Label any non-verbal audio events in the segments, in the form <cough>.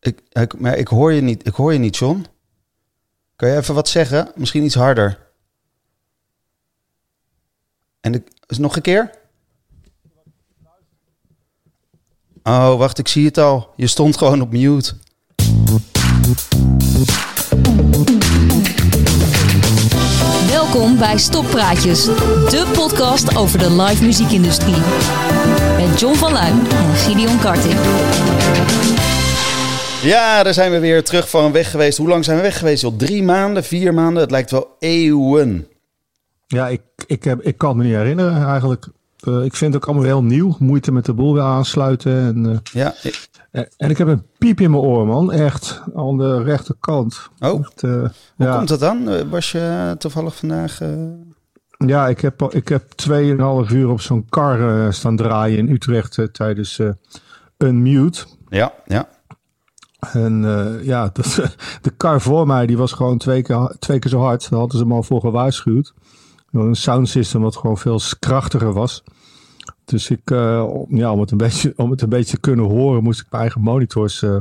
Ik, ik, maar ik hoor je niet, ik hoor je niet, John. Kan je even wat zeggen? Misschien iets harder. En nog een keer? Oh, wacht, ik zie het al. Je stond gewoon op mute. Welkom bij Stoppraatjes, de podcast over de live muziekindustrie. Met John van Luijn en Gideon Karting. Ja, daar zijn we weer terug van weg geweest. Hoe lang zijn we weg geweest? Al drie maanden, vier maanden? Het lijkt wel eeuwen. Ja, ik, ik, heb, ik kan me niet herinneren eigenlijk. Uh, ik vind het ook allemaal heel nieuw. Moeite met de boel weer aansluiten. En, uh, ja, ik... en ik heb een piep in mijn oor, man. Echt, aan de rechterkant. Oh, Echt, uh, hoe ja. komt dat dan? Was je toevallig vandaag... Ja, ik heb, ik heb 2,5 uur op zo'n kar staan draaien in Utrecht tijdens Unmute. Ja, ja. En uh, ja, <laughs> de kar voor mij die was gewoon twee keer, twee keer zo hard. Daar hadden ze hem al voor gewaarschuwd. Een soundsystem wat gewoon veel krachtiger was. Dus ik, uh, ja, om het, een beetje, <laughs> om het een beetje te kunnen horen, moest ik mijn eigen monitors uh,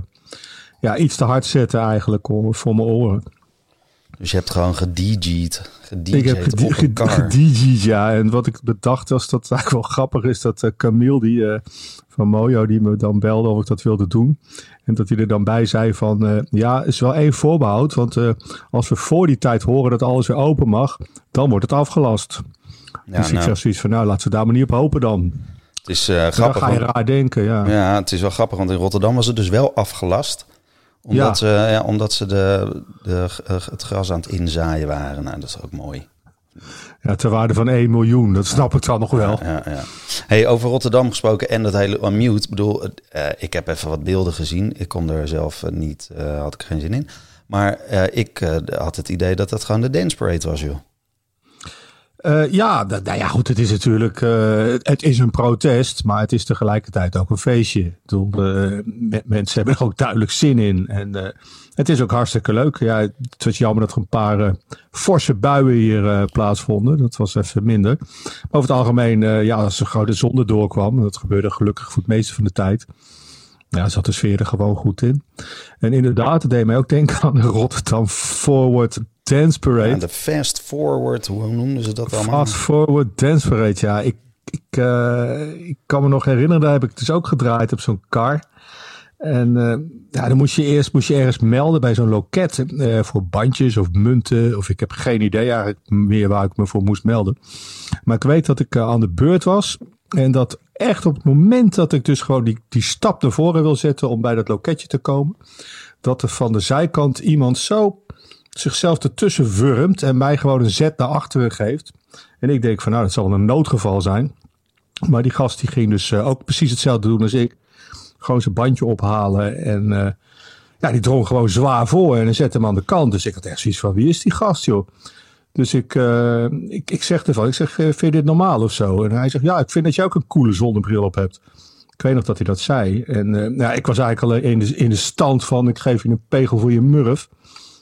ja, iets te hard zetten eigenlijk voor mijn oren. Dus je hebt gewoon gedj'd. Ik heb gedj'd, ja. En wat ik bedacht was dat het eigenlijk wel grappig is dat uh, Camille, die uh, van Mojo, die me dan belde of ik dat wilde doen. En dat hij er dan bij zei van, uh, ja, is wel één voorbehoud. Want als we voor die tijd horen dat alles weer open mag, dan wordt het afgelast. Ja, dus nou. ik zeg zoiets van, nou, laten we daar maar niet op hopen dan. Het is grappig. Dan ga je raar denken, ja. Ja, het is wel grappig, want in Rotterdam was het dus wel afgelast omdat, ja. Ze, ja, omdat ze de, de, het gras aan het inzaaien waren. Nou, dat is ook mooi. Ja, ter waarde van 1 miljoen, dat snap ik dan nog wel. Ja, ja, Hey, over Rotterdam gesproken en dat hele unmute. Ik bedoel, uh, ik heb even wat beelden gezien. Ik kon er zelf niet, uh, had ik geen zin in. Maar uh, ik had het idee dat dat gewoon de dance parade was, joh. Uh, ja, nou ja, goed, het is natuurlijk, uh, het is een protest, maar het is tegelijkertijd ook een feestje. Uh, mensen hebben er ook duidelijk zin in en het is ook hartstikke leuk. Ja, het was jammer dat er een paar forse buien hier plaatsvonden. Dat was even minder. Maar over het algemeen, ja, als er grote zon doorkwam, dat gebeurde gelukkig voor het meeste van de tijd. Ja, zat de sfeer er gewoon goed in. En inderdaad, het deed mij ook denken aan de Rotterdam Forward Dance Parade. Ja, de Fast Forward, hoe noemden ze dat allemaal? Fast Forward Dance Parade, ja. Ik, ik, uh, ik kan me nog herinneren, daar heb ik dus ook gedraaid op zo'n car. En uh, ja, dan moest je eerst moest je ergens melden bij zo'n loket uh, voor bandjes of munten. Of ik heb geen idee eigenlijk meer waar ik me voor moest melden. Maar ik weet dat ik aan de beurt was. En dat echt op het moment dat ik dus gewoon die, die stap naar voren wil zetten om bij dat loketje te komen. Dat er van de zijkant iemand zo zichzelf ertussen wurmt en mij gewoon een zet naar achteren geeft. En ik denk van nou, dat zal een noodgeval zijn. Maar die gast die ging dus uh, ook precies hetzelfde doen als ik. Gewoon zijn bandje ophalen en uh, ja, die drong gewoon zwaar voor en zette hem aan de kant. Dus ik had echt zoiets van, wie is die gast joh? Dus ik, uh, ik, ik zeg ervan, ik zeg, vind je dit normaal of zo? En hij zegt, ja, ik vind dat je ook een coole zonnebril op hebt. Ik weet nog dat hij dat zei. En uh, nou, ik was eigenlijk al in de, in de stand van, ik geef je een pegel voor je murf.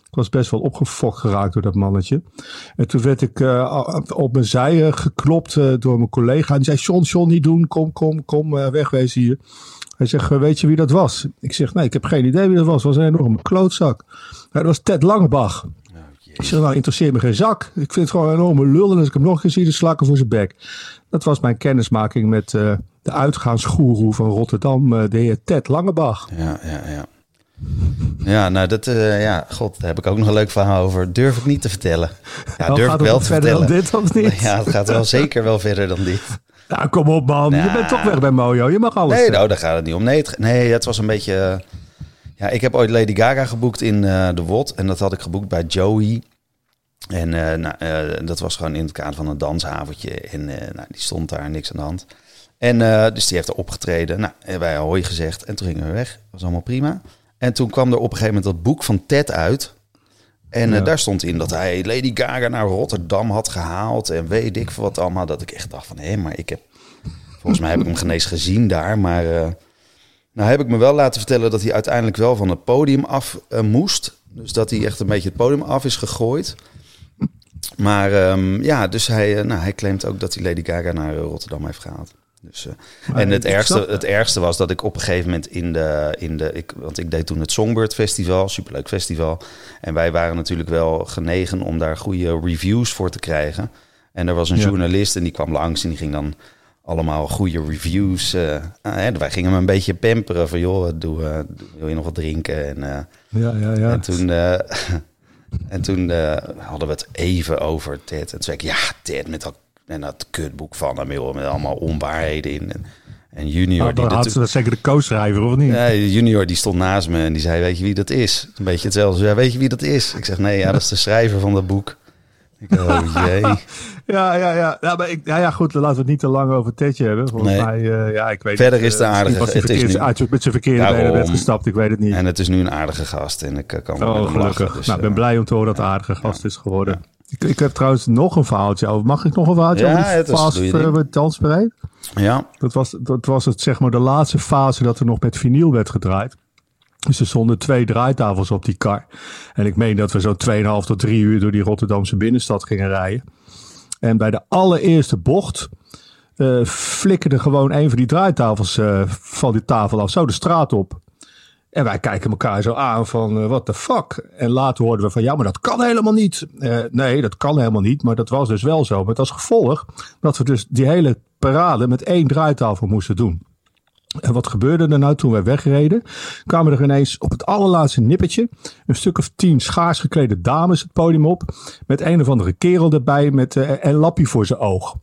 Ik was best wel opgefokt geraakt door dat mannetje. En toen werd ik uh, op mijn zij geklopt uh, door mijn collega. En die zei, John, John, niet doen. Kom, kom, kom, uh, wegwezen hier. Hij zegt, weet je wie dat was? Ik zeg, nee, ik heb geen idee wie dat was. Het was een enorme klootzak. dat was Ted Langebach. Oh, ik zeg, nou, interesseert me geen zak. Ik vind het gewoon een enorme lul. En als ik hem nog een keer zie, dan slakken voor zijn bek. Dat was mijn kennismaking met de uitgaansgoeroe van Rotterdam, de heer Ted Langebach. Ja, ja, ja. Ja, nou, dat, uh, ja, god, daar heb ik ook nog een leuk verhaal over. Durf ik niet te vertellen. Ja, durf ik wel te verder vertellen. dan dit of niet? Ja, het gaat wel zeker wel verder dan dit. Nou, kom op man. Je bent toch weg bij Mojo. Je mag alles. Nee, nou, daar gaat het niet om. Nee, het, nee, het was een beetje... Ja, ik heb ooit Lady Gaga geboekt in uh, de WOT. En dat had ik geboekt bij Joey. En nou, dat was gewoon in het kader van een dansavondje. En nou, die stond daar, niks aan de hand. En dus die heeft er opgetreden. Nou, wij hooi gezegd. En toen gingen we weg. was allemaal prima. En toen kwam er op een gegeven moment dat boek van Ted uit. En uh, daar stond in dat hij Lady Gaga naar Rotterdam had gehaald. En weet ik veel wat allemaal. Dat ik echt dacht van, hé, maar ik heb... Volgens mij heb ik hem genees gezien daar. Maar uh, nou heb ik me wel laten vertellen dat hij uiteindelijk wel van het podium af uh, moest. Dus dat hij echt een beetje het podium af is gegooid. Maar um, ja, dus hij, nou, hij claimt ook dat hij Lady Gaga naar Rotterdam heeft gehaald. Dus, uh, Maar en het ergste, het ergste was dat ik op een gegeven moment in de... In de ik, want ik deed toen het Songbird Festival, superleuk festival. En wij waren natuurlijk wel genegen om daar goede reviews voor te krijgen. En er was een Ja. journalist en die kwam langs en die ging dan allemaal goede reviews. eh, hè, wij gingen hem een beetje pamperen van joh, doe, eh, wil je nog wat drinken? En, eh, Ja, ja, ja. en toen, eh, <laughs> en toen eh, hadden we het even over Ted. En toen zei ik, ja, Ted met dat, en dat kutboek van hem, joh, met allemaal onwaarheden in. En, en junior, die dan had ze dat zeker de co-schrijver, of niet? ja, junior die stond naast me en die zei, weet je wie dat is? Een beetje hetzelfde. Ja, weet je wie dat is? Ik zeg, nee, ja, dat is de schrijver van dat boek. Ik, oh <laughs> jee. Ja, ja, ja. Ja, maar ik, ja, ja, goed, laten we het niet te lang over Tedje hebben. Volgens Nee. mij, eh, ja, ik weet Verder niet, is de eh, aardige- Was het is nu- uit, met zijn verkeerde Daarom. benen gestapt, ik weet het niet. En het is nu een aardige gast en ik eh, kan wel oh, gelukkig. lachen. Dus, nou, ik ben blij om te horen dat het aardige gast is geworden. Ik, ik heb trouwens nog een verhaaltje over. Mag ik nog een verhaaltje Ja, over die ding. het dansbereid? Ja, Dat was, dat was het, zeg maar, de laatste fase dat er nog met vinyl werd gedraaid. Dus er stonden twee draaitafels op die kar. En ik meen dat we zo 2,5 tot 3 uur door die Rotterdamse binnenstad gingen rijden. En bij de allereerste bocht eh flikkerde gewoon een van die draaitafels eh, van die tafel af, zo de straat op. En wij kijken elkaar zo aan van, eh what the fuck? En later hoorden we van, ja, maar dat kan helemaal niet. Eh, nee, dat kan helemaal niet, maar dat was dus wel zo. Met als gevolg dat we dus die hele parade met één draaitafel moesten doen. En wat gebeurde er nou toen wij wegreden? Kwamen er ineens op het allerlaatste nippertje een stuk of tien schaars geklede dames het podium op. Met een of andere kerel erbij met eh, een lappie voor zijn oog.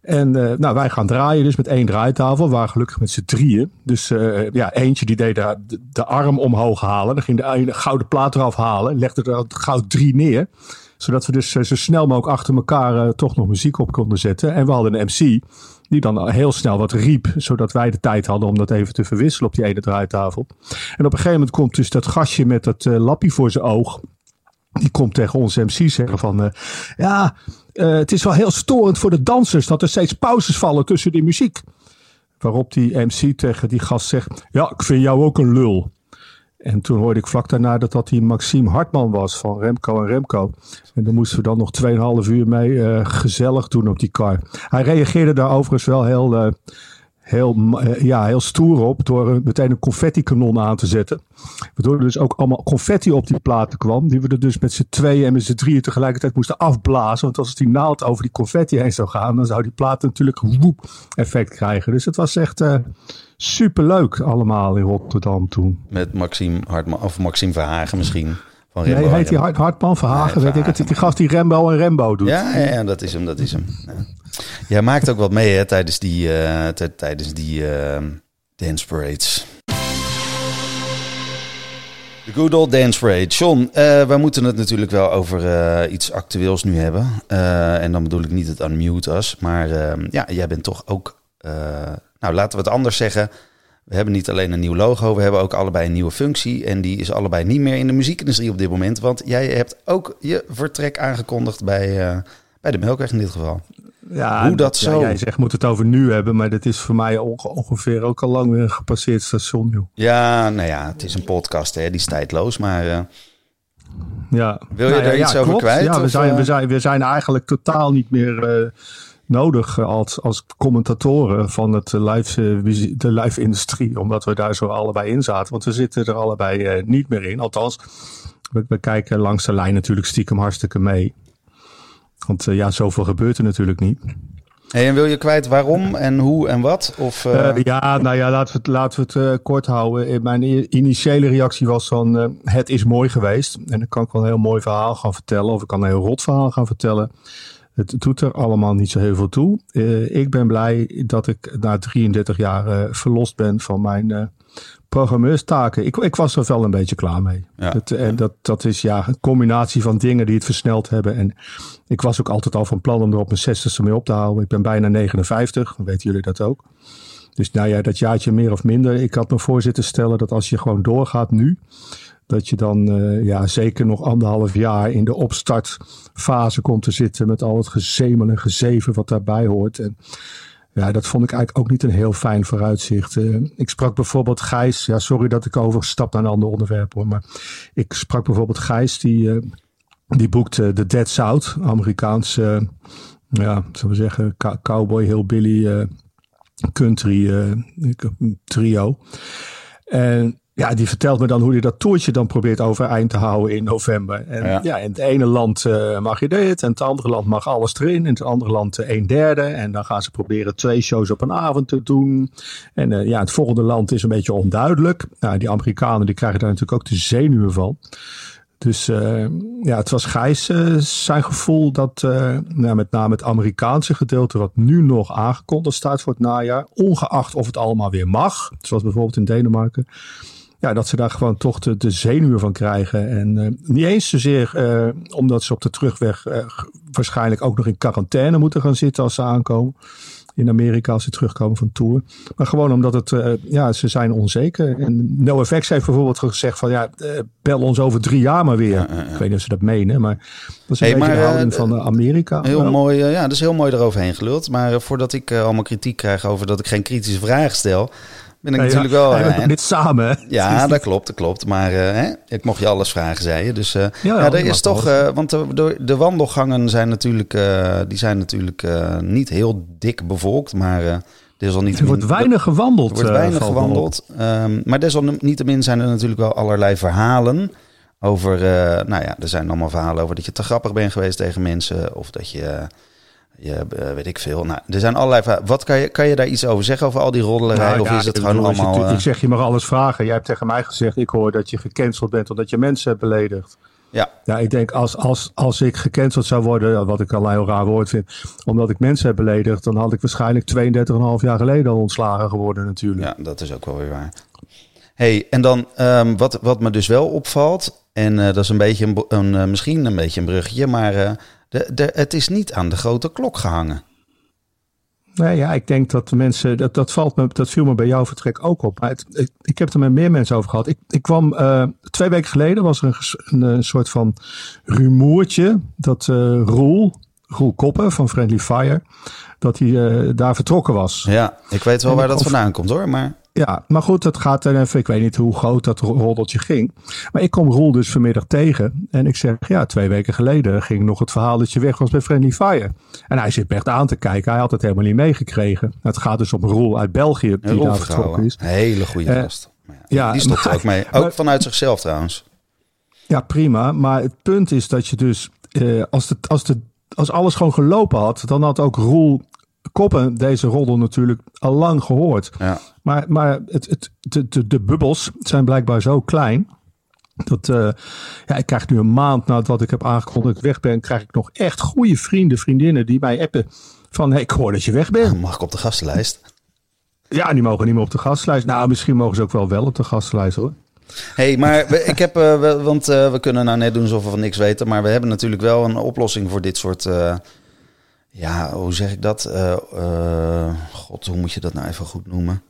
En eh, nou, wij gaan draaien dus met één draaitafel. We waren gelukkig met z'n drieën. Dus eh, ja, eentje die deed de, de, arm omhoog halen. Dan ging de gouden plaat eraf halen. Legde er goud drie neer. Zodat we dus eh, zo snel mogelijk achter elkaar toch nog muziek op konden zetten. En we hadden een MC die dan heel snel wat riep. Zodat wij de tijd hadden om dat even te verwisselen op die ene draaitafel. En op een gegeven moment komt dus dat gastje met dat lappie voor zijn oog. Die komt tegen onze MC zeggen van... eh, ja, eh, het is wel heel storend voor de dansers dat er steeds pauzes vallen tussen die muziek. Waarop die MC tegen die gast zegt... Ja, ik vind jou ook een lul. En toen hoorde ik vlak daarna dat dat die Maxime Hartman was van Remco en Remco. En daar moesten we dan nog 2,5 uur mee eh, gezellig doen op die kar. Hij reageerde daar overigens wel heel, heel, eh, ja, heel stoer op door meteen een confetti-kanon aan te zetten. Waardoor er dus ook allemaal confetti op die platen kwam. Die we er dus met z'n tweeën en met z'n drieën tegelijkertijd moesten afblazen. Want als die naald over die confetti heen zou gaan, dan zou die plaat natuurlijk een woep effect krijgen. Dus het was echt eh superleuk allemaal in Rotterdam toen. met Maxime Hartman, of Maxime Verhagen misschien. Van Nee, Rembo heet die Hart, Hartman, Verhagen, Nee, weet ik het. Die gast die Rembo en Rembo doet. Ja, ja, ja, dat is hem, dat is hem. Ja. Jij maakt ook wat mee hè, tijdens die, eh, tijdens die eh, dance parades. De good old dance parade. John, eh wij moeten het natuurlijk wel over iets actueels nu hebben. En dan bedoel ik niet het unmute us. Maar eh, ja, jij bent toch ook... nou, laten we het anders zeggen. We hebben niet alleen een nieuw logo, we hebben ook allebei een nieuwe functie. En die is allebei niet meer in de muziekindustrie op dit moment. Want jij hebt ook je vertrek aangekondigd bij, bij de Melkweg in dit geval. Ja, Hoe dat ja, zo? jij zegt moet het over nu hebben, maar dat is voor mij onge- ongeveer ook al lang weer een gepasseerd station, joh. Ja, nou ja, het is een podcast, hè, die is tijdloos. Maar eh, Ja. Wil je Nou daar ja, iets ja, over klopt. kwijt, Ja, we of, zijn, eh? we, zijn, we zijn eigenlijk totaal niet meer eh, nodig als, als commentatoren van het live, de live-industrie, omdat we daar zo allebei in zaten. Want we zitten er allebei niet meer in. Althans, we, we kijken langs de lijn natuurlijk stiekem hartstikke mee. Want eh, ja, zoveel gebeurt er natuurlijk niet. hey, en wil je kwijt waarom en hoe en wat? Of, eh, Eh, ja, nou ja, laten we het, laten we het kort houden. Mijn initiële reactie was van, het is mooi geweest. En dan kan ik wel een heel mooi verhaal gaan vertellen. Of ik kan een heel rot verhaal gaan vertellen. Het doet er allemaal niet zo heel veel toe. Ik ben blij dat ik na 33 jaar verlost ben van mijn programmeurstaken. Ik, ik was er wel een beetje klaar mee. Ja. Dat, en dat, dat is ja een combinatie van dingen die het versneld hebben. En ik was ook altijd al van plan om er op mijn 60ste mee op te houden. Ik ben bijna 59, dan weten jullie dat ook. Dus nou ja, dat jaartje meer of minder. Ik had me voor zitten stellen dat als je gewoon doorgaat nu, dat je dan eh, ja, zeker nog anderhalf jaar in de opstartfase komt te zitten met al het gezemel en gezeven wat daarbij hoort. En ja, dat vond ik eigenlijk ook niet een heel fijn vooruitzicht. Eh, ik sprak bijvoorbeeld Gijs, ja, sorry dat ik overstap naar een ander onderwerp hoor, maar ik sprak bijvoorbeeld Gijs die, eh, die boekte The Dead South, Amerikaans, eh, ja, zullen we zeggen, cow- cowboy, hillbilly, eh country trio. En ja, die vertelt me dan hoe hij dat toertje dan probeert overeind te houden in november. En ja, in het ene land mag je dit, en het andere land mag alles erin. In het andere land een derde. En dan gaan ze proberen twee shows op een avond te doen. En ja, het volgende land is een beetje onduidelijk. Nou, die Amerikanen die krijgen daar natuurlijk ook de zenuwen van. Dus uh, ja, het was Gijs uh, zijn gevoel dat uh, nou, met name het Amerikaanse gedeelte, wat nu nog aangekondigd staat voor het najaar, ongeacht of het allemaal weer mag, zoals bijvoorbeeld in Denemarken, ja, dat ze daar gewoon toch de, de zenuwen van krijgen. En niet eens zozeer omdat ze op de terugweg waarschijnlijk ook nog in quarantaine moeten gaan zitten als ze aankomen in Amerika als ze terugkomen van tour. Maar gewoon omdat het, ja, ze zijn onzeker. En NoFX heeft bijvoorbeeld gezegd van ja, bel ons over drie jaar maar weer. Ja, ja, Ik weet niet of ze dat menen, maar dat is een hey, beetje maar, de houding van Amerika. Heel wel. mooi, ja, dat is heel mooi eroverheen geluld. Maar voordat ik allemaal kritiek krijg over dat ik geen kritische vragen stel, ben ik natuurlijk wel. <laughs> Ja, dit samen. Ja, dat klopt, dat klopt. Maar uh, hè, ik mocht je alles vragen, zei je. Dus uh, ja, ja, er is toch, want de, de, de, wandelgangen zijn natuurlijk, die zijn natuurlijk niet heel dik bevolkt, maar er is al niet. Er wordt weinig gewandeld. Er wordt weinig gewandeld. Um, maar desalniettemin zijn er natuurlijk wel allerlei verhalen over. nou ja, er zijn allemaal verhalen over dat je te grappig bent geweest tegen mensen of dat je je, uh, weet ik veel. Nou, er zijn allerlei vragen. Wat kan je, kan je daar iets over zeggen over al die roddelerij? Nou, of ja, is het gewoon bedoel, allemaal... Ik zeg, je mag alles vragen. Jij hebt tegen mij gezegd, ik hoor dat je gecanceld bent omdat je mensen hebt beledigd. Ja. Ja, ik denk als, als, als ik gecanceld zou worden, wat ik al een heel raar woord vind, omdat ik mensen heb beledigd, dan had ik waarschijnlijk 32,5 jaar geleden al ontslagen geworden natuurlijk. Ja, dat is ook wel weer waar. hey, en dan um, wat, wat me dus wel opvalt, en uh, dat is een beetje een, een misschien een beetje een bruggetje, maar uh, de, de, het is niet aan de grote klok gehangen. Nee, ja, ik denk dat de mensen, dat, dat, valt me, dat viel me bij jouw vertrek ook op. Maar het, ik, ik, heb er met meer mensen over gehad. Ik, ik kwam uh, twee weken geleden, was er een, een, een soort van rumoertje dat uh, Roel, Roel Koppen van Friendly Fire, dat hij uh, daar vertrokken was. Ja, ik weet wel en waar dat of, vandaan komt hoor, maar... Ja, maar goed, het gaat dan even. Ik weet niet hoe groot dat roddeltje ging. Maar ik kom Roel dus vanmiddag tegen. En ik zeg, ja, twee weken geleden ging nog het verhaal dat je weg was bij Friendly Fire. En hij zit echt aan te kijken. Hij had het helemaal niet meegekregen. Het gaat dus om Roel uit België, die daar vertrokken is. Hele goede uh, gast. Ja, die stopt er ook mee. Ook maar, vanuit zichzelf trouwens. Ja, prima. Maar het punt is dat je dus, uh, als, de, als, de, als alles gewoon gelopen had, dan had ook Roel Koppen deze roddel natuurlijk al lang gehoord. Ja. Maar, maar het, het, de, de, de bubbels zijn blijkbaar zo klein. Dat, uh, ja, ik krijg nu een maand nadat ik heb aangekondigd dat ik weg ben, krijg ik nog echt goede vrienden, vriendinnen die mij appen van, hey, ik hoor dat je weg bent. Mag ik op de gastenlijst? Ja, die mogen niet meer op de gastenlijst. Nou, misschien mogen ze ook wel wel op de gastenlijst hoor. hey, maar ik heb, uh, want uh, we kunnen nou net doen alsof we van niks weten, maar we hebben natuurlijk wel een oplossing voor dit soort ja, hoe zeg ik dat? Uh, uh, God, hoe moet je dat nou even goed noemen?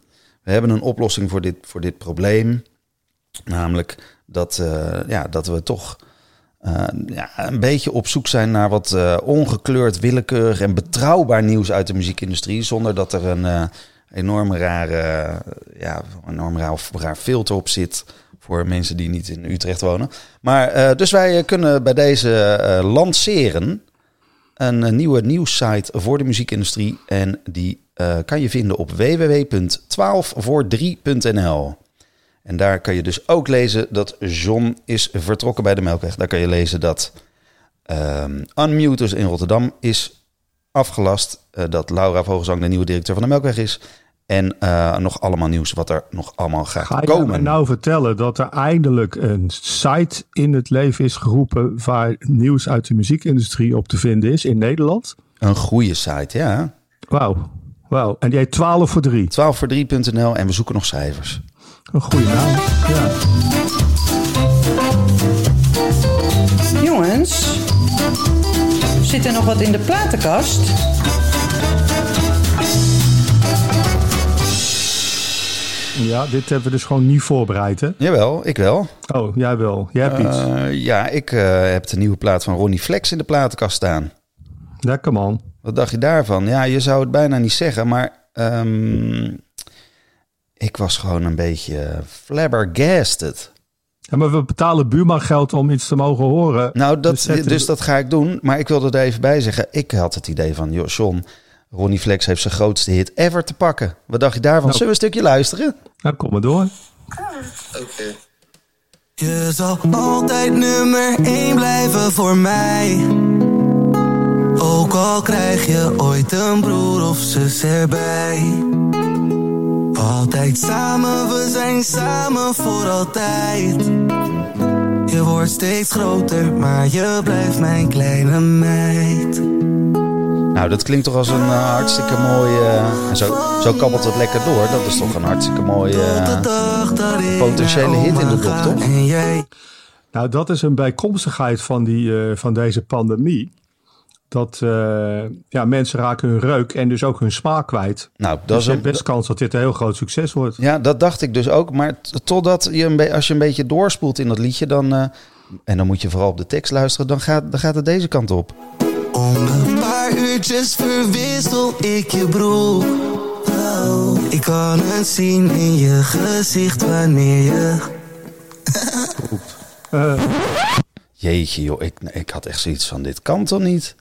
We hebben een oplossing voor dit, voor dit probleem. Namelijk dat, uh, ja, dat we toch ja, een beetje op zoek zijn naar wat ongekleurd, willekeurig en betrouwbaar nieuws uit de muziekindustrie. Zonder dat er een enorm rare, ja, enorm raar filter op zit voor mensen die niet in Utrecht wonen. Maar dus wij kunnen bij deze lanceren een nieuwe nieuwssite voor de muziekindustrie. En die uh, kan je vinden op www.12voor3.nl. En daar kan je dus ook lezen dat John is vertrokken bij de Melkweg. Daar kan je lezen dat um, Unmuters in Rotterdam is afgelast. Uh, dat Laura Vogelsang de nieuwe directeur van de Melkweg is. En uh, nog allemaal nieuws wat er nog allemaal gaat Ga je komen. me nou vertellen dat er eindelijk een site in het leven is geroepen waar nieuws uit de muziekindustrie op te vinden is in Nederland? Een goede site, ja. Wauw. Wauw. En die heet 12 voor 3. 12 voor 3.nl en we zoeken nog cijfers. Een goede naam, ja. Jongens, zit er nog wat in de platenkast? Ja, dit hebben we dus gewoon niet voorbereid, hè? Jawel, ik wel. Oh, jij wel. Jij hebt iets. Uh, ja, ik uh, heb de nieuwe plaat van Ronnie Flex in de platenkast staan. Lekker man. Wat dacht je daarvan? Ja, je zou het bijna niet zeggen, maar um, ik was gewoon een beetje flabbergasted. Ja, maar we betalen buurman geld om iets te mogen horen. Nou, dat, dus, dus dat ga ik doen. Maar ik wilde er even bij zeggen. Ik had het idee van, joh, John, Ronnie Flex heeft zijn grootste hit ever te pakken. Wat dacht je daarvan? Nou. Zullen we een stukje luisteren? Nou, kom maar door. Je zal altijd nummer 1 blijven voor mij. Ook al krijg je ooit een broer of zus erbij. Altijd samen, we zijn samen voor altijd. Je wordt steeds groter, maar je blijft mijn kleine meid. Nou, dat klinkt toch als een eh, hartstikke mooi... eh, en zo, zo kabbelt het lekker door. Dat is toch een hartstikke mooi... Tot de eh, potentiële hit in de dop, toch? En jij Nou, dat is een bijkomstigheid van, die, eh, van deze pandemie. Dat eh, ja, mensen raken hun reuk en dus ook hun smaak kwijt. nou, dat Dus is je hebt een, best kans dat dit een heel groot succes wordt. Ja, dat dacht ik dus ook. Maar totdat je een als je een beetje doorspoelt in dat liedje, dan. eh, en dan moet je vooral op de tekst luisteren, dan gaat, dan gaat het deze kant op. Om een paar uurtjes verwissel ik je broek. Oh, ik kan het zien in je gezicht wanneer je. Jeetje, joh, ik, ik had echt zoiets van: dit kan toch niet?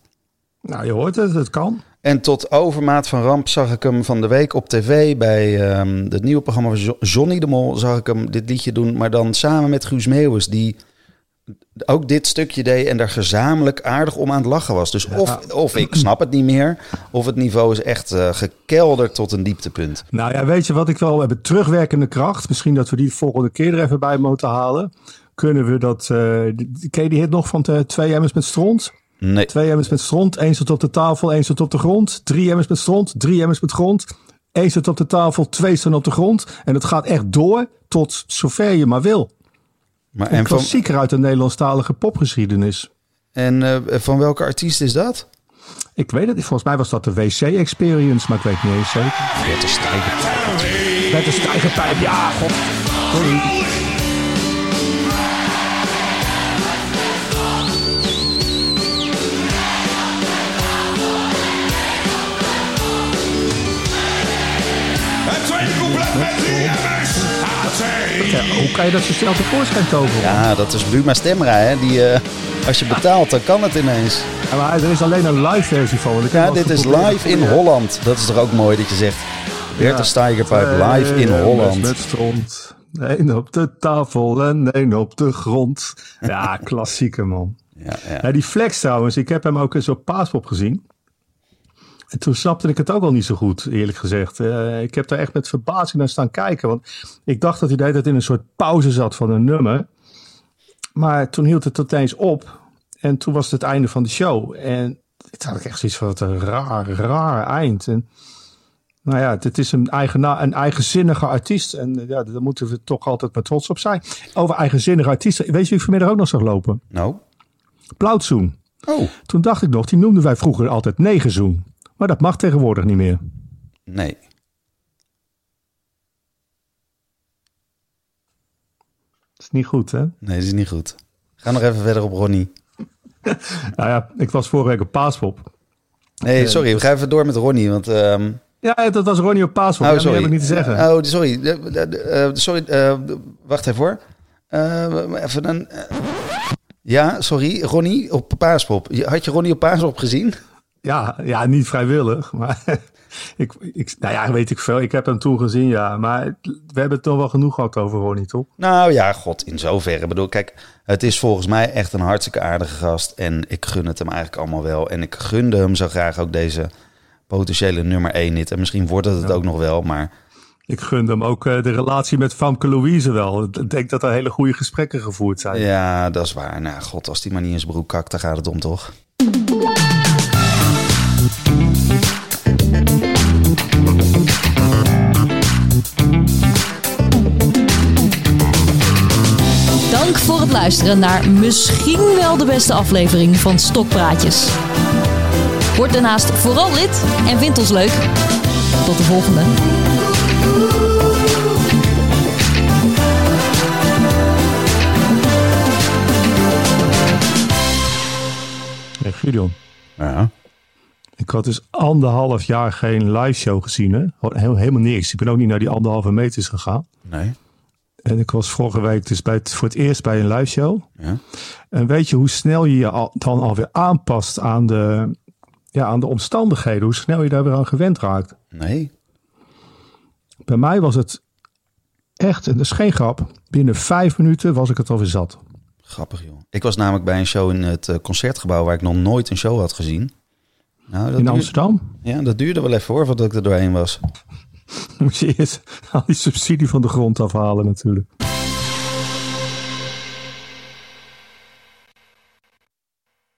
Nou, je hoort het, het kan. En tot overmaat van ramp zag ik hem van de week op tv bij ehm, het nieuwe programma van Jo- Johnny de Mol. Zag ik hem dit liedje doen, maar dan samen met Guus Meeuwis, die ook dit stukje deed en daar gezamenlijk aardig om aan het lachen was. Dus of, of ik snap het niet meer, of het niveau is echt eh, gekelderd tot een dieptepunt. Nou ja, weet je wat ik wel heb? Terugwerkende kracht. Misschien dat we die volgende keer er even bij moeten halen. Kunnen we dat... eh die- ken je die hit nog van de twee emmers met stront? Nee. Twee emmers met stront, één stond op de tafel, één stond op de grond. Drie emmers met stront, drie emmers met grond. Eén stond op de tafel, twee staan op de grond. En het gaat echt door tot zover je maar wil. Maar Een van, klassieker uit de Nederlandstalige popgeschiedenis. en eh, van welke artiest is dat? Ik weet het niet, volgens mij was dat de WC Experience, maar ik weet niet eens zeker. Bert de Steiger. Met de stijgerpijp, ja, god. Sorry. Het tweede couplet met drie emmers. A2. Ja, hoe kan je dat zo snel tevoorschijn toveren? Ja, dat is Buma Stemra, hè? Die, eh, als je betaalt, dan kan het ineens. Ja, maar er is alleen een live versie van. Ja, dit is live in Holland. Dat is toch ook mooi dat je zegt... Bert de Steigerpijp live in Holland. Met stront. Eén op de tafel en één op de grond. Ja, <laughs> klassieker man. Ja, ja. Ja, die flex trouwens, ik heb hem ook eens op Paaspop gezien. En toen snapte ik het ook al niet zo goed, eerlijk gezegd. Eh, ik heb daar echt met verbazing naar staan kijken. Want ik dacht dat hij de hele tijd in een soort pauze zat van een nummer. Maar toen hield het opeens op. En toen was het het einde van de show. En toen had ik echt zoiets van, wat een raar, raar eind. En nou ja, het is een, eigena- een eigenzinnige artiest. En ja, daar moeten we toch altijd maar trots op zijn. Over eigenzinnige artiesten. Weet je wie vanmiddag ook nog zag lopen? Nou? Plauwtsoen. Oh, Toen dacht ik nog, die noemden wij vroeger altijd negenzoen. Maar dat mag tegenwoordig niet meer. nee. Dat is niet goed, hè? Nee, dat is niet goed. Ga nog even verder op Ronnie. <laughs> Nou ja, ik was vorige week op Paaspop. Nee, sorry. We gaan even door met Ronnie, want... ehm, Ja, dat was Ronnie op Paaspop. Oh, sorry. meer heb ik niet te zeggen. Oh, sorry. Eh, sorry. eh, de- wacht even hoor. Eh, even een... eh, ja, sorry. Ronnie op Paaspop. Had je Ronnie op Paaspop gezien? Ja, ja, niet vrijwillig. Maar <laughs> ik, ik, nou ja, weet ik veel. Ik heb hem toen gezien, ja. Maar we hebben het toch wel genoeg gehad over Ronnie, toch? Nou ja, god, in zoverre. Ik bedoel, kijk, het is volgens mij echt een hartstikke aardige gast. En ik gun het hem eigenlijk allemaal wel. En ik gunde hem zo graag ook deze potentiële nummer 1 hit. En misschien wordt het het ook nog wel, maar... Ik gunde hem ook eh, de relatie met Famke Louise wel. Ik denk dat er hele goede gesprekken gevoerd zijn. Ja, dat is waar. Nou, god, als die maar niet in zijn broek kakt, dan gaat het om, toch? Dank voor het luisteren naar misschien wel de beste aflevering van Stokpraatjes. Word daarnaast vooral lid en vind ons leuk. Tot de volgende. Hey, Gideon, Ja. Ik had dus anderhalf jaar geen live show gezien. Hè? Heel- Helemaal niks. Ik ben ook niet naar die anderhalve meters gegaan. Nee. En ik was vorige week dus bij het, voor het eerst bij een live show. Ja. En weet je hoe snel je je al, dan alweer aanpast aan de, ja, aan de omstandigheden, hoe snel je daar weer aan gewend raakt. Nee. Bij mij was het echt, en dat is geen grap, binnen vijf minuten was ik het alweer zat. Grappig, joh. Ik was namelijk bij een show in het eh, concertgebouw waar ik nog nooit een show had gezien. Nou, In duurde- Amsterdam Ja, dat duurde wel even hoor, voordat ik er doorheen was. <laughs> moest je eerst al die subsidie van de grond afhalen natuurlijk.